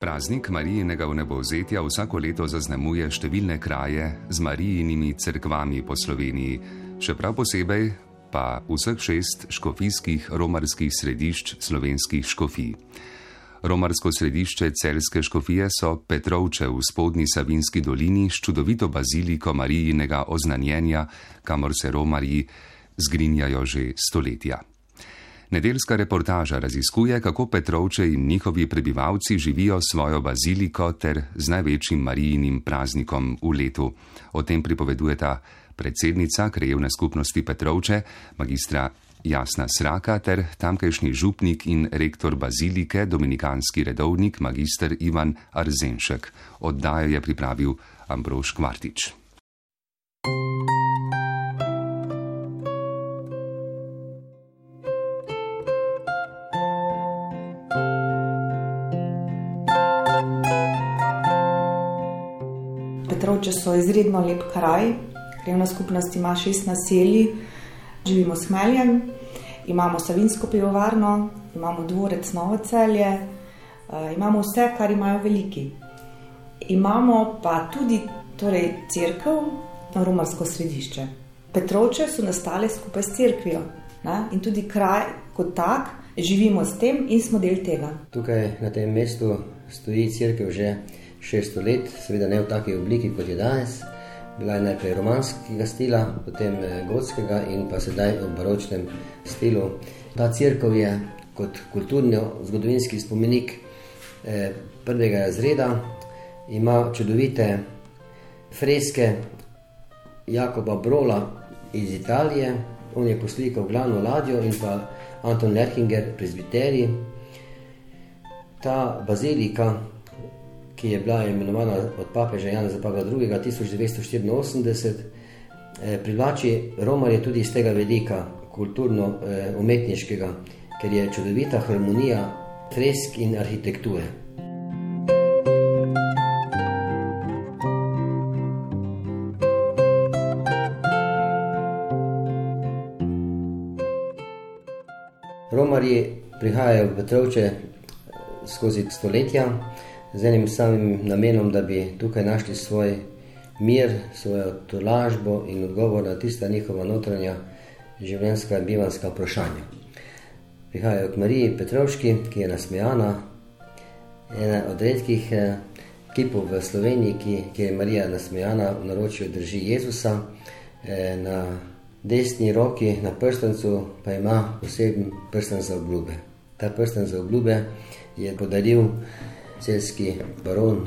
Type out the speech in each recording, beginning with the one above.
Praznik Marijinega vnebovzetja vsako leto zaznamuje številne kraje z Marijinimi crkvami po Sloveniji, še prav posebej pa vseh šest škofijskih romarskih središč slovenskih škofij. Romarsko središče celske škofije so Petrovče v spodnji Savinski dolini s čudovito baziliko Marijinega oznanjenja, kamor se romarji zgrinjajo že stoletja. Nedeljska reportaža raziskuje, kako Petrovče in njihovi prebivalci živijo svojo baziliko ter z največjim marijinim praznikom v letu. O tem pripovedujeta predsednica krajevne skupnosti Petrovče, magistra Jasna Sraka ter tamkajšnji župnik in rektor bazilike, dominikanski redovnik, magistr Ivan Arzenšek. Oddajo je pripravil Ambrož Kvartič. Petrovče so izredno lep kraj. Krajevna skupnost ima šest naselij, živimo s Meljem, imamo Savinsko pivovarno, imamo dvorec Novo celje, eh, imamo vse, kar imajo veliki. Imamo pa tudi torej, crkv, romarsko središče. Petrovče so nastale skupaj s crkvijo ne? in tudi kraj kot tak, živimo s tem in smo del tega. Tukaj na tem mestu stoji crkva že 600 let, seveda ne v taki obliki kot je danes. Bila je najprej romanskega stila, potem eh, gotskega in pa sedaj v baročnem stilu. Ta crkva je kot kulturno-zgodovinski spomenik eh, prvega razreda, ima čudovite freske Jakoba Brola iz Italije, on je poslikal glavno ladjo in pa Anton Lerchinger, prezbiteri. Ta bazilika ki je bila imenovana od papeža Jana Zapavla II. 1984, eh, privlači romarje tudi iz tega velika kulturno-umetniškega, eh, ker je čudovita harmonija fresk in arhitekture. Romarji prihajajo v Petrovče skozi stoletja, z enim samim namenom, da bi tukaj našli svoj mir, svojo tolažbo in odgovor na tista njihova notranja življenjska in bivanska vprašanja. Prihajajo k Mariji Petrovški, ki je nasmejana, ena od redkih eh, kipov v Sloveniji, ki, ki je Marija nasmejana, v naročju drži Jezusa, eh, na desni roki, na prstencu pa ima poseben prsten za obljube. Ta prsten za obljube je podaril celski baron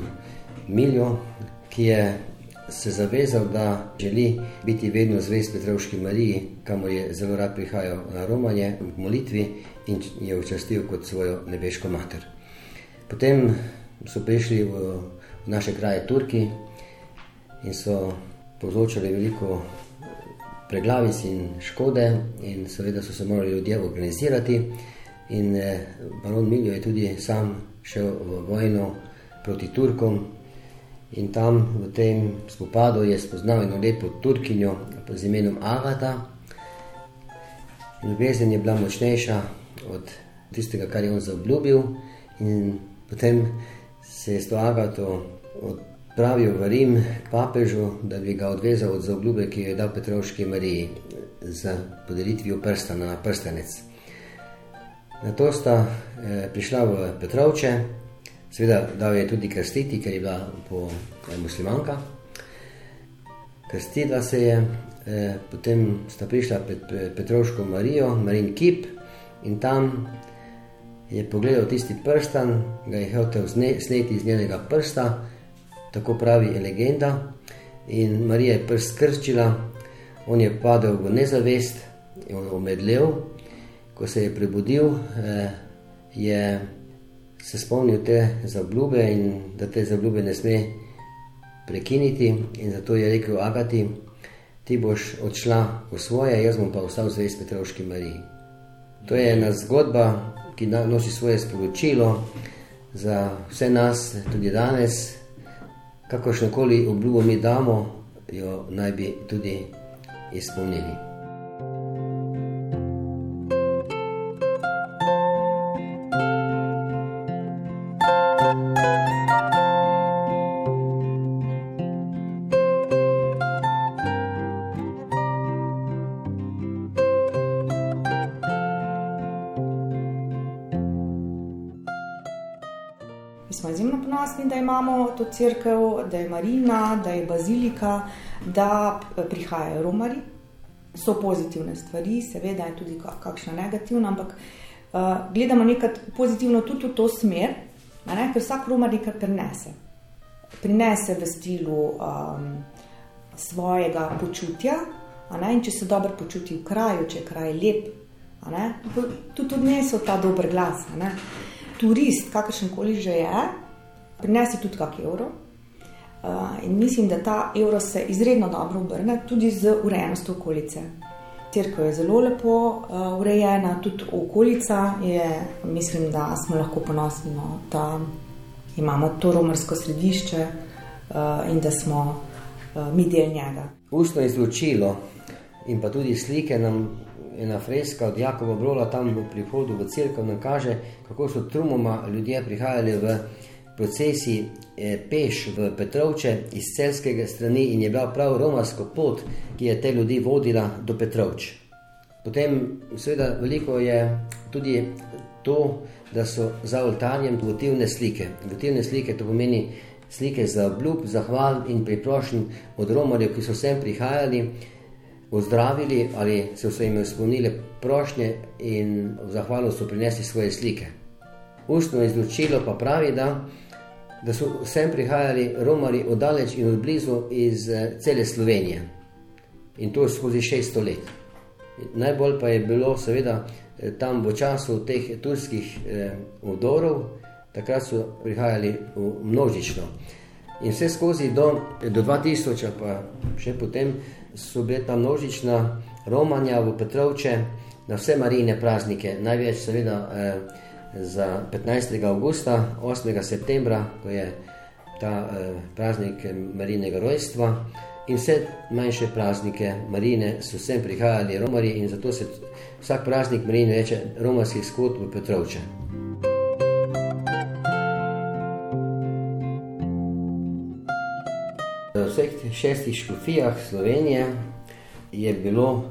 Miljo, ki je se zavezal, da želi biti vedno zvest Petrovški Mariji, kamor je zelo rad prihajal na romanje v molitvi in je učastil kot svojo nebeško mater. Potem so prišli v naše kraje Turki in so povzročali veliko preglavic in škode in seveda so se morali ljudje organizirati in eh, baron Miljo je tudi sam šel v vojno proti Turkom in tam v tem spopadu je spoznal eno lepo Turkinjo z imenom Agata. Ljubezen je bila močnejša od tistega, kar je on zaobljubil, in potem se je s to Agato odpravil v Rim k papežu, da bi ga odvezal od zaobljube, ki jo je dal Petrovški Mariji za podelitvijo prstana na prstenec. Na to sta eh, prišla v Petrovče, seveda dal je tudi krstiti, ker je bila po eh, muslimanka. Krstila se je, eh, potem sta prišla pred Petrovško Marijo, Marin Kip in tam je pogledal tisti prstan, ga je hotel sneti iz njenega prsta, tako pravi legenda. In Marija je prst krčila, on je padel v nezavest, je omedlel ko se je prebudil, eh, je se spomnil te zabljube in da te zabljube ne sme prekiniti. In zato je rekel: Agati, ti boš odšla v svoje, jaz bom pa ostal zvest Petrovški Mariji. To je ena zgodba, ki nosi svoje sporočilo za vse nas, tudi danes. Kakršno koli obljubo mi damo, jo naj bi tudi izpolnili. Imamo to crkvo, da je Marina, da je bazilika, da prihajajo romari. So pozitivne stvari, seveda je tudi kakšna negativna, ampak uh, gledamo nekaj pozitivno tudi v to smer, ne, ker vsak romar nekaj prinese. Prinese v stilu um, svojega počutja, ne, če se dobro počuti v kraju, če je kraj lep, ne, tudi odnesel ta dober glas. Turist, kakršen koli že je, prinese tudi kakšen evro. Uh, in mislim, da ta evro se izredno dobro obrne tudi z urejenostjo okolice. Cerkev je zelo lepo uh, urejena, tudi okolica je, mislim, da smo lahko ponosni, no, da imamo to romarsko središče uh, in da smo uh, mi del njega. Ustno izločilo in pa tudi slike nam ena freska od Jakova Brola tam v prihodu v crkvo nam kaže, kako so trumoma ljudje prihajali v procesi eh, peš v Petrovče iz celskega strani in je bila prav romarska pot, ki je te ljudi vodila do Petrovč. Potem, seveda, veliko je tudi to, da so za oltarjem votivne slike. Votivne slike to pomeni slike za obljub, zahval in priprošen od romarjev, ki so sem prihajali ozdravili ali so se jim izpolnile prošnje in v zahvalo so prinesli svoje slike. Ustno izločilo pa pravi, da, da so sem prihajali romari oddaleč in odblizu iz eh, cele Slovenije in to skozi 600 let. Najbolj pa je bilo seveda eh, tam v času teh turskih eh, vdorov, takrat so prihajali množično. In vse skozi do, do 2000, pa še potem so bile ta množična romanja v Petrovče na vse marijine praznike, največ seveda eh, za 15. augusta, 8. septembra, ko je ta eh, praznik marijnega rojstva in vse manjše praznike marijine so sem prihajali romari in zato se vsak praznik marijine reče romarski skot v Petrovče. V vseh šestih škofijah Slovenije je bilo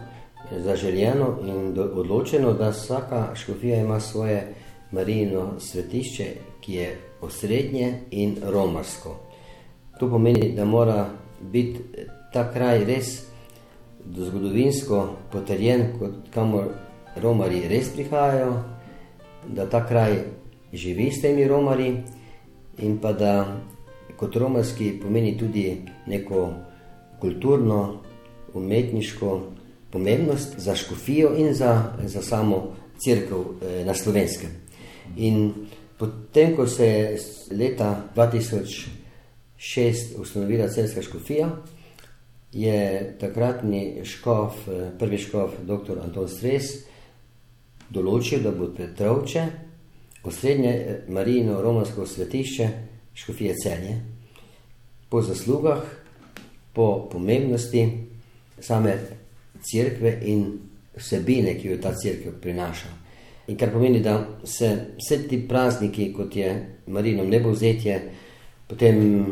zaželjeno in odločeno, da vsaka škofija ima svoje marijino svetišče, ki je osrednje in romarsko. To pomeni, da mora biti ta kraj res zgodovinsko potrjen, kot kamor romari res prihajajo, da ta kraj živi s temi romari in pa da kot romarski pomeni tudi neko kulturno, umetniško pomembnost za škofijo in za, za samo crkvo eh, na slovenskem. In potem, ko se je leta 2006 ustanovila celska škofija, je takratni škof, eh, prvi škof, dr. Anton Stres, določil, da bo Petrovče, osrednje eh, marijino romansko svetišče, škofije celje, po zaslugah, po pomembnosti same crkve in vsebine, ki jo ta crkva prinaša. In kar pomeni, da se vse ti prazniki, kot je Marino nebovzetje, potem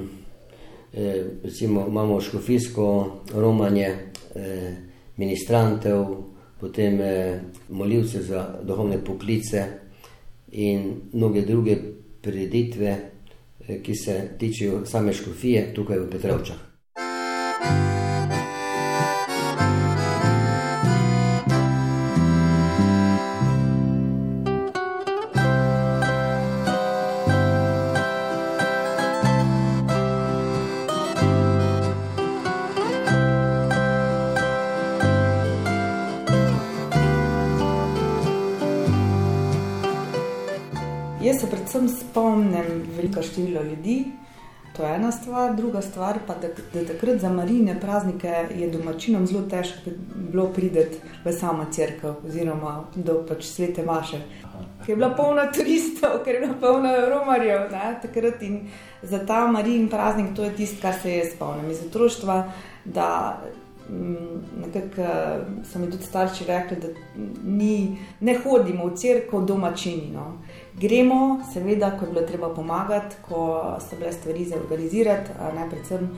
eh, recimo, imamo škofijsko romanje eh, ministrantev, potem eh, molilce za duhovne poklice in mnoge druge preditve, Eh, ki se tičejo same škofije tukaj v Petrovčah. Predvsem spomnim veliko število ljudi. To je ena stvar, druga stvar pa, da, da takrat za marine praznike je domačinom zelo težko bilo prideti v samo crkvo oziroma do pač svete maše. Ker je bila polna turistov, ker je bila polna romarjev. Ne, takrat in za ta marin praznik to je tisto, kar se je spomnim iz otroštva, da nekako so mi tudi starši rekli, da ni, ne hodimo v crkvo domačini. No gremo, seveda, ko je bilo treba pomagati, ko so bile stvari za organizirati, ne predvsem.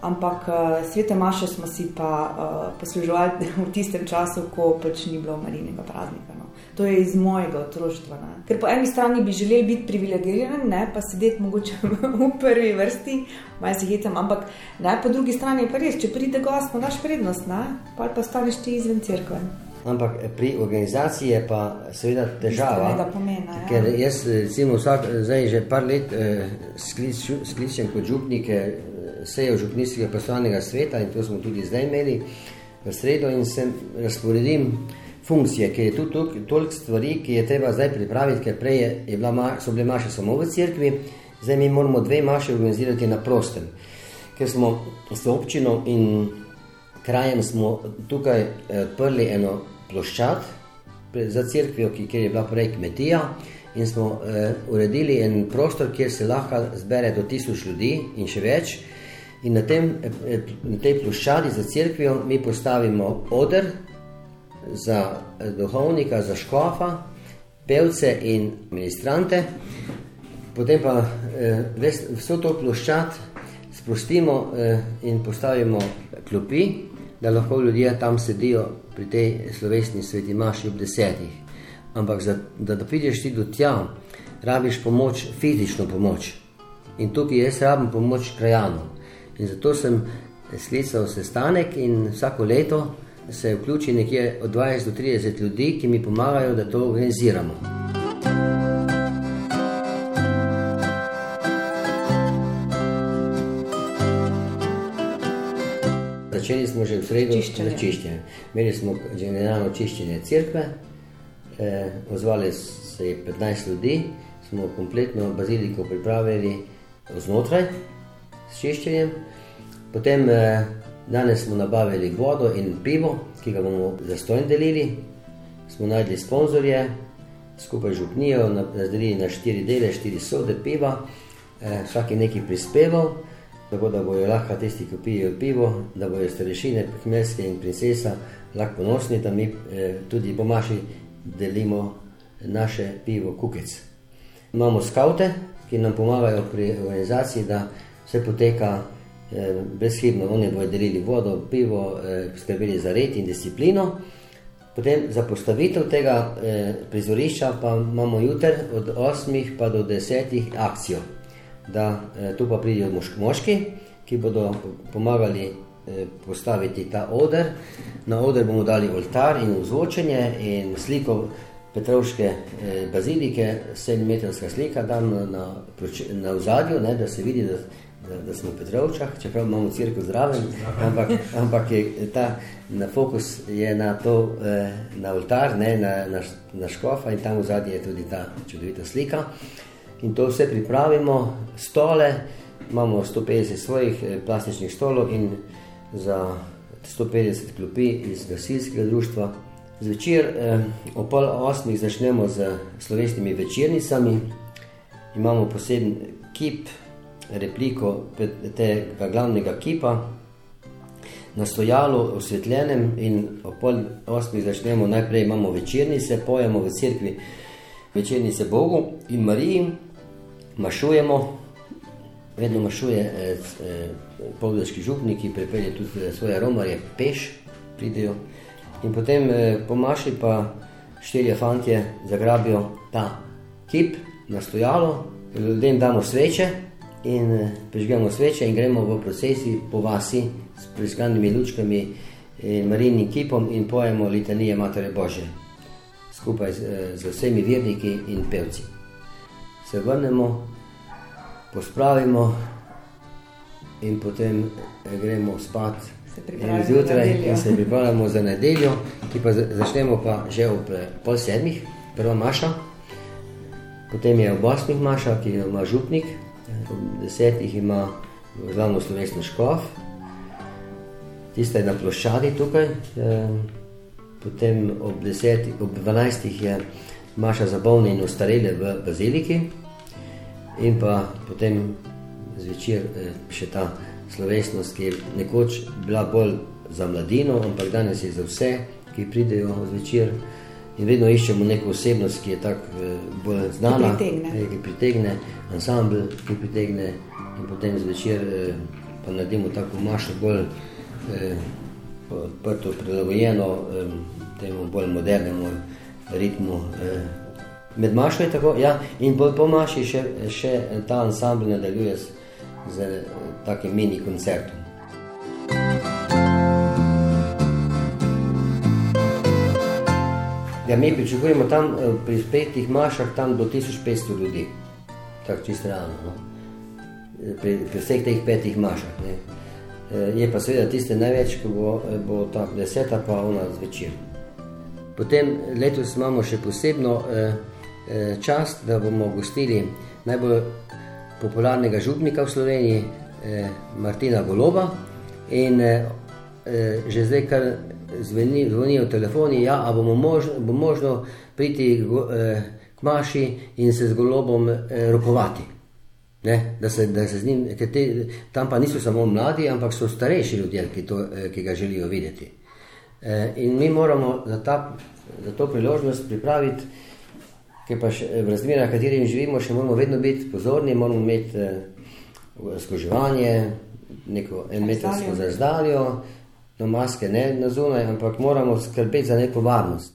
Ampak svete maše smo si pa uh, posluževali v tistem času, ko pač ni bilo marinega praznika. To je iz mojega otroštva. Ne. Ker po eni strani bi želeli biti privilegirani, ne pa sedeti mogoče v prvi vrsti, malo si hitam, ampak ne, po drugi strani je pa res, če pride gost, mu daš prednost, ne, pa pa staneš ti izven crkve. Ampak pri organizaciji je pa seveda težava. Pomena, ja. Ker jaz, recimo, vsak, zdaj že par let eh, skličem kot župnik eh, sejo župnijskega poslovnega sveta in to smo tudi zdaj imeli v sredo in se razporedim funkcije, ker je tu toliko stvari, ki je treba zdaj pripraviti, ker prej je, je bila ma, so bile maše samo v cerkvi, zdaj mi moramo dve maše organizirati na prostem. Ker smo s občino in krajem smo tukaj eh, odprli eno ploščad za cerkvijo, kjer je bila prej kmetija in smo eh, uredili en prostor, kjer se lahko zbere do tisoč ljudi in še več. In na, tem, eh, na tej ploščadi za cerkvijo mi postavimo oder za eh, duhovnika, za škofa, pevce in ministrante, potem pa eh, vso to ploščad sprostimo in postavimo klopi, da lahko ljudje tam sedijo pri tej slovesni sveti maši ob desetih. Ampak za, da, da prideš ti do tja, rabiš pomoč, fizično pomoč. In tukaj jaz rabim pomoč krajanov. In zato sem sklical sestanek in vsako leto se vključi nekje od 20 do 30 ljudi, ki mi pomagajo, da to organiziramo. Začeli smo že v sredo s čiščenjem. Imeli smo generalno čiščenje crkve, eh, ozvali se je 15 ljudi, smo kompletno baziliko pripravili znotraj s čiščenjem. Potem eh, danes smo nabavili vodo in pivo, ki ga bomo za stojn delili. Smo najdli sponzorje, skupaj župnijo, razdelili na štiri dele, štiri sode piva, eh, vsak je nekaj prispeval, tako da bojo lahko tisti, ki pijejo pivo, da bojo starešine, kmelske in princesa lahko ponosni, da mi eh, tudi po maši delimo naše pivo kukec. Imamo skaute, ki nam pomagajo pri organizaciji, da vse poteka brezhibno. Oni bodo delili vodo, pivo, eh, skrbeli za red in disciplino. Potem za postavitev tega eh, prizorišča pa imamo jutr od 8 pa do 10 akcijo. Da eh, tu pa pridijo moški, ki bodo pomagali eh, postaviti ta oder. Na oder bomo dali oltar in vzvočenje in sliko Petrovške eh, bazilike, 7-metrska slika tam na, na, na vzadju, ne, da se vidi, da, da, da smo v Petrovčah, čeprav imamo crkvo zraven, ampak, ampak je ta na fokus je na to, eh, na oltar, ne, na, na, na škofa in tam vzadje je tudi ta čudovita slika. In to vse pripravimo, stole, imamo 150 svojih eh, plastičnih stolov in za 150 klopi iz gasilskega društva, Zvečer eh, ob pol osmih začnemo z slovesnimi večernicami, imamo poseben kip, repliko tega glavnega kipa na stojalu osvetljenem in ob pol osmih začnemo najprej imamo večernice, pojemo v cerkvi večernice Bogu in Mariji, mašujemo, vedno mašuje eh, eh, povdeški župniki, pripelje tudi svoje romarje, peš pridejo, In potem eh, po maši pa štirje fantje zagrabijo ta kip na stojalo, ljudem damo sveče in eh, prižgemo sveče in gremo v procesi po vasi s prizganimi lučkami in marinnim kipom in pojemo litanije Matere Bože skupaj z, eh, z vsemi verniki in pevci. Se vrnemo, pospravimo in potem eh, gremo spat zjutraj in se pripravljamo za nedeljo, ki pa začnemo pa že ob pol sedmih, prva maša, potem je ob osmih maša, ki jo ima župnik, ob desetih ima glavno slovesno škof, tista je na ploščadi tukaj, eh, potem ob desetih, ob dvanajstih je maša za bolne in ostarele v baziliki in pa potem zvečer eh, še ta slovesnost, ki je nekoč bila bolj za mladino, ampak danes je za vse, ki pridejo zvečer. In vedno iščemo neko osebnost, ki je tako eh, bolj znana, ki pritegne. Eh, ki pritegne, ansambl, ki pritegne, in potem zvečer eh, pa naredimo tako mašo bolj odprto, prilagojeno temu bolj modernemu ritmu. Med mašo je tako, ja, in po, po maši še, še ta ansambl nadaljuje z, z takim mini koncertom. Ja, mi pričakujemo tam pri petih mašah tam do 1500 ljudi. Tako čisto realno. No? Pri, pri vseh teh petih mašah. Ne? Je pa seveda tiste največ, ko bo, bo ta deseta pa ona zvečer. Potem letos imamo še posebno eh, eh, čast, da bomo gostili najbolj popularnega župnika v Sloveniji, eh, Martina Goloba. In eh, eh, že zdaj, kar zveni, zvonijo telefoni, ja, bomo možno, bo možno priti eh, k Maši in se z Golobom eh, rokovati. Ne, da, se, da se z njim, te, tam pa niso samo mladi, ampak so starejši ljudje, ki, to, eh, ki ga želijo videti. Eh, in mi moramo za, ta, za to priložnost pripraviti, ker pa še, v razmerah, v katerih živimo, še moramo vedno biti pozorni, moramo imeti eh, skoževanje, neko enmetrsko razdaljo, no maske ne na zunaj, ampak moramo skrbeti za neko varnost.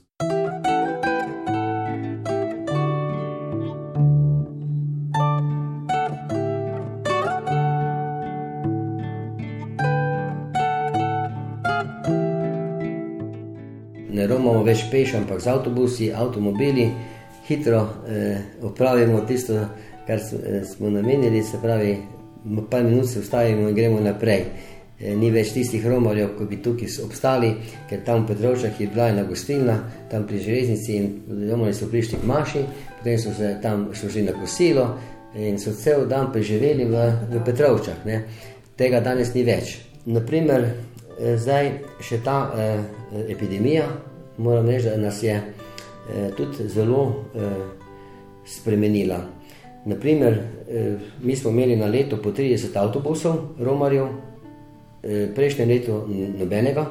ne romamo več peš, ampak z avtobusi, avtomobili, hitro eh, opravimo tisto, kar smo namenili, se pravi, par minut se ustavimo in gremo naprej. E, ni več tistih romarjev, ki bi tukaj obstali, ker tam v Petrovčah je bila ena gostilna, tam pri železnici in romani so prišli k Maši, potem so se tam šli na kosilo in so cel dan preživeli v, v Petrovčah. Ne. Tega danes ni več. Naprimer, zdaj še ta eh, epidemija, moram reči, da nas je eh, tudi zelo eh, spremenila. Naprimer, eh, mi smo imeli na leto po 30 avtobusov, romarjev, eh, prejšnje leto nobenega,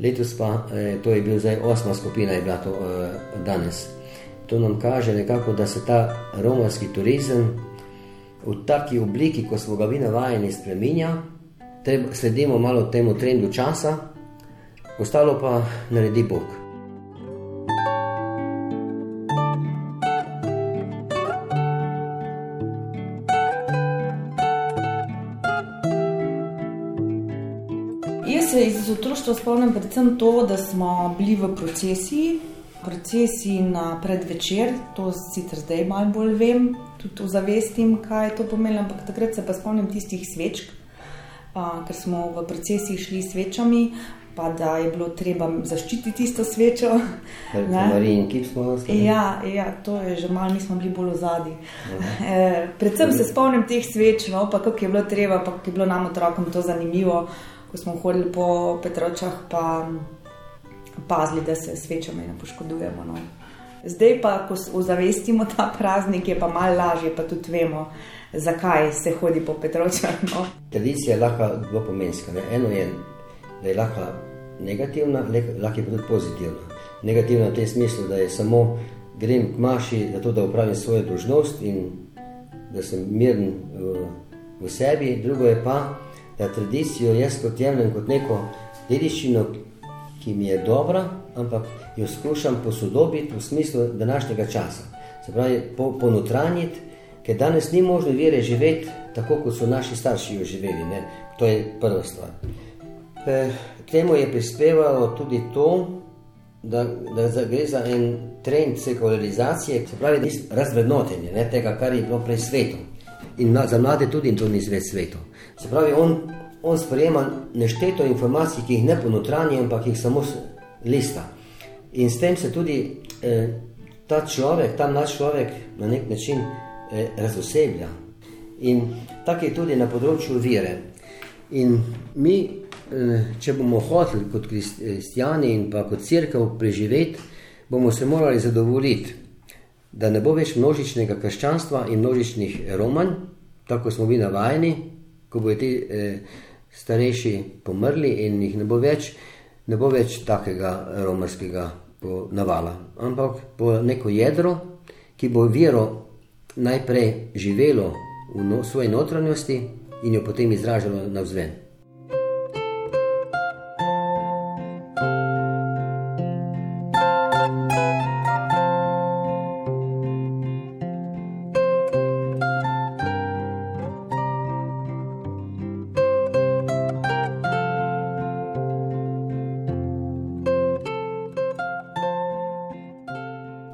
letos pa eh, to je bil zdaj osma skupina, je bila to eh, danes. To nam kaže nekako, da se ta romarski turizem v taki obliki, kot smo ga vi navajeni, spremenja. Sledimo malo temu trendu časa, ostalo pa naredi Bog. Iz otroštva spomnim predvsem to, da smo bili v procesiji, procesiji na predvečer, to sicer zdaj malo bolj vem, tudi zavestim, kaj to pomeni, ampak takrat se pa spomnim tistih svečk, ker smo v procesiji šli svečami, pa da je bilo treba zaščititi tisto svečo. Marijin kip smo nosili. Ja, ja, to je že malo, mi smo bili bolj v zadnji. E, predvsem se spomnim teh sveč, no, pa kako je bilo treba, pa kako je bilo nam otrokom to zanimivo, ko smo hodili po Petrovčah, pa pazili, da se svečami ne poškodujemo. No. Zdaj pa, ko ozavestimo ta praznik, je pa malo lažje, pa tudi vemo, zakaj se hodi po Petrovčah. No. Tradicija je lahko dvopomenska. Eno je da je lahko negativna, lahko je tudi pozitivna. Negativna v tem smislu, da je samo grem k maši, zato da upravim svojo dožnost in da sem miren v, v sebi. Drugo je pa, da tradicijo jaz kot jemljem kot neko dediščino, ki mi je dobra, ampak jo skušam posodobiti v smislu današnjega časa. Se pravi, po, ponotranjiti, ker danes ni možno vere živeti tako, kot so naši starši jo živeli. Ne? To je prva stvar. Eh, temu je prispevalo tudi to, da, da gre za en trend sekularizacije, se pravi, razvrednotenje ne, tega, kar je bilo prej svetu. In za mlade tudi to ni svet svetu. Se pravi, on, on sprejema nešteto informacij, ki jih ne ponotranje, ampak jih samo lista. In s tem se tudi eh, ta človek, ta naš človek na nek način eh, razoseblja. In tako je tudi na področju vire. In mi Eh, če bomo hoteli kot kristijani in pa kot crkva preživeti, bomo se morali zadovoljiti, da ne bo več množičnega krščanstva in množičnih romanj, tako smo bili navajeni, ko bodo ti eh, starejši pomrli in jih ne bo več, ne bo več takega romarskega navala, ampak bo neko jedro, ki bo vero najprej živelo v no, svoji notranjosti in jo potem izražalo navzven.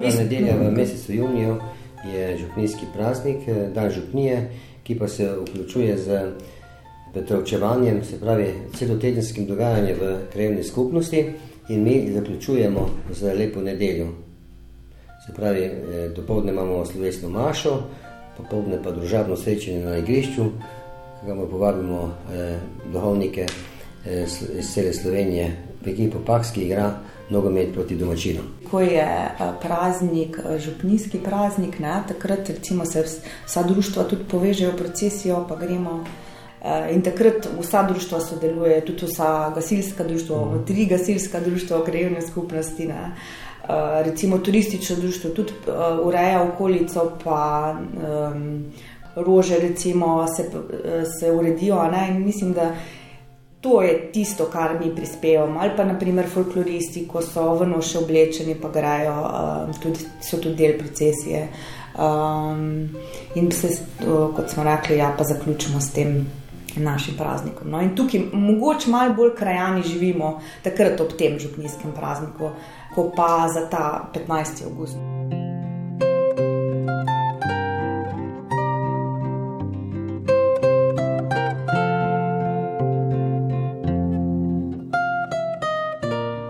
Nedelja v mesecu juniju je župnijski praznik, dan župnije, ki pa se vključuje z Petrovčevanjem, se pravi celotedenskim dogajanjem v krajevni skupnosti in mi zaključujemo z lepo nedeljo. Se pravi, eh, dopoledne imamo slovesno mašo, popoldne pa družabno srečanje na igrišču, kamor povabimo eh, duhovnike eh, iz cele Slovenije, v ekipo Paks, ki igra nogomet proti domačinom. Ko je eh, praznik, eh, župnijski praznik, ne, takrat recimo se vsa društva tudi povežejo v procesijo, pa gremo. Eh, in takrat vsa društva sodelujejo, tudi vsa gasilska društva, mm. tri gasilska društva v krajevni skupnosti. Ne. Recimo turistično društvo tudi ureja okolico, pa um, rože recimo se, se uredijo. Ne. In mislim, da to je tisto, kar mi prispevamo. Ali pa naprimer folkloristi, ko so v noše oblečeni, pa grejo, um, tudi, so tudi del procesije. Um, in se, kot smo rekli, ja, pa zaključimo s tem našim praznikom. No, in tukaj mogoče malo bolj krajani živimo, takrat ob tem župnijskem prazniku, ko pa za ta 15. august.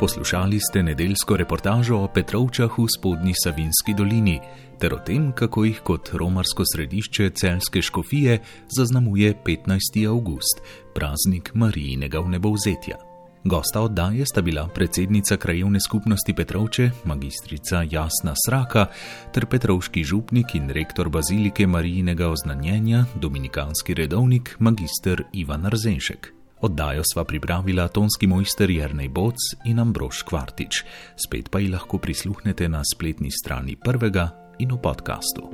Poslušali ste nedeljsko reportažo o Petrovčah v spodnji Savinski dolini ter o tem, kako jih kot romarsko središče celske škofije zaznamuje 15. august, praznik Marijinega vnebovzetja. Gosta oddaje sta bila predsednica krajevne skupnosti Petrovče, magistrica Jasna Sraka, ter petrovški župnik in rektor bazilike Marijinega oznanjenja, dominikanski redovnik, magister Ivan Rzenšek. Oddajo sva pripravila tonski mojster Jrnej Boc in Ambrož Kvartič, spet pa ji lahko prisluhnete na spletni strani prvega in v podkastu.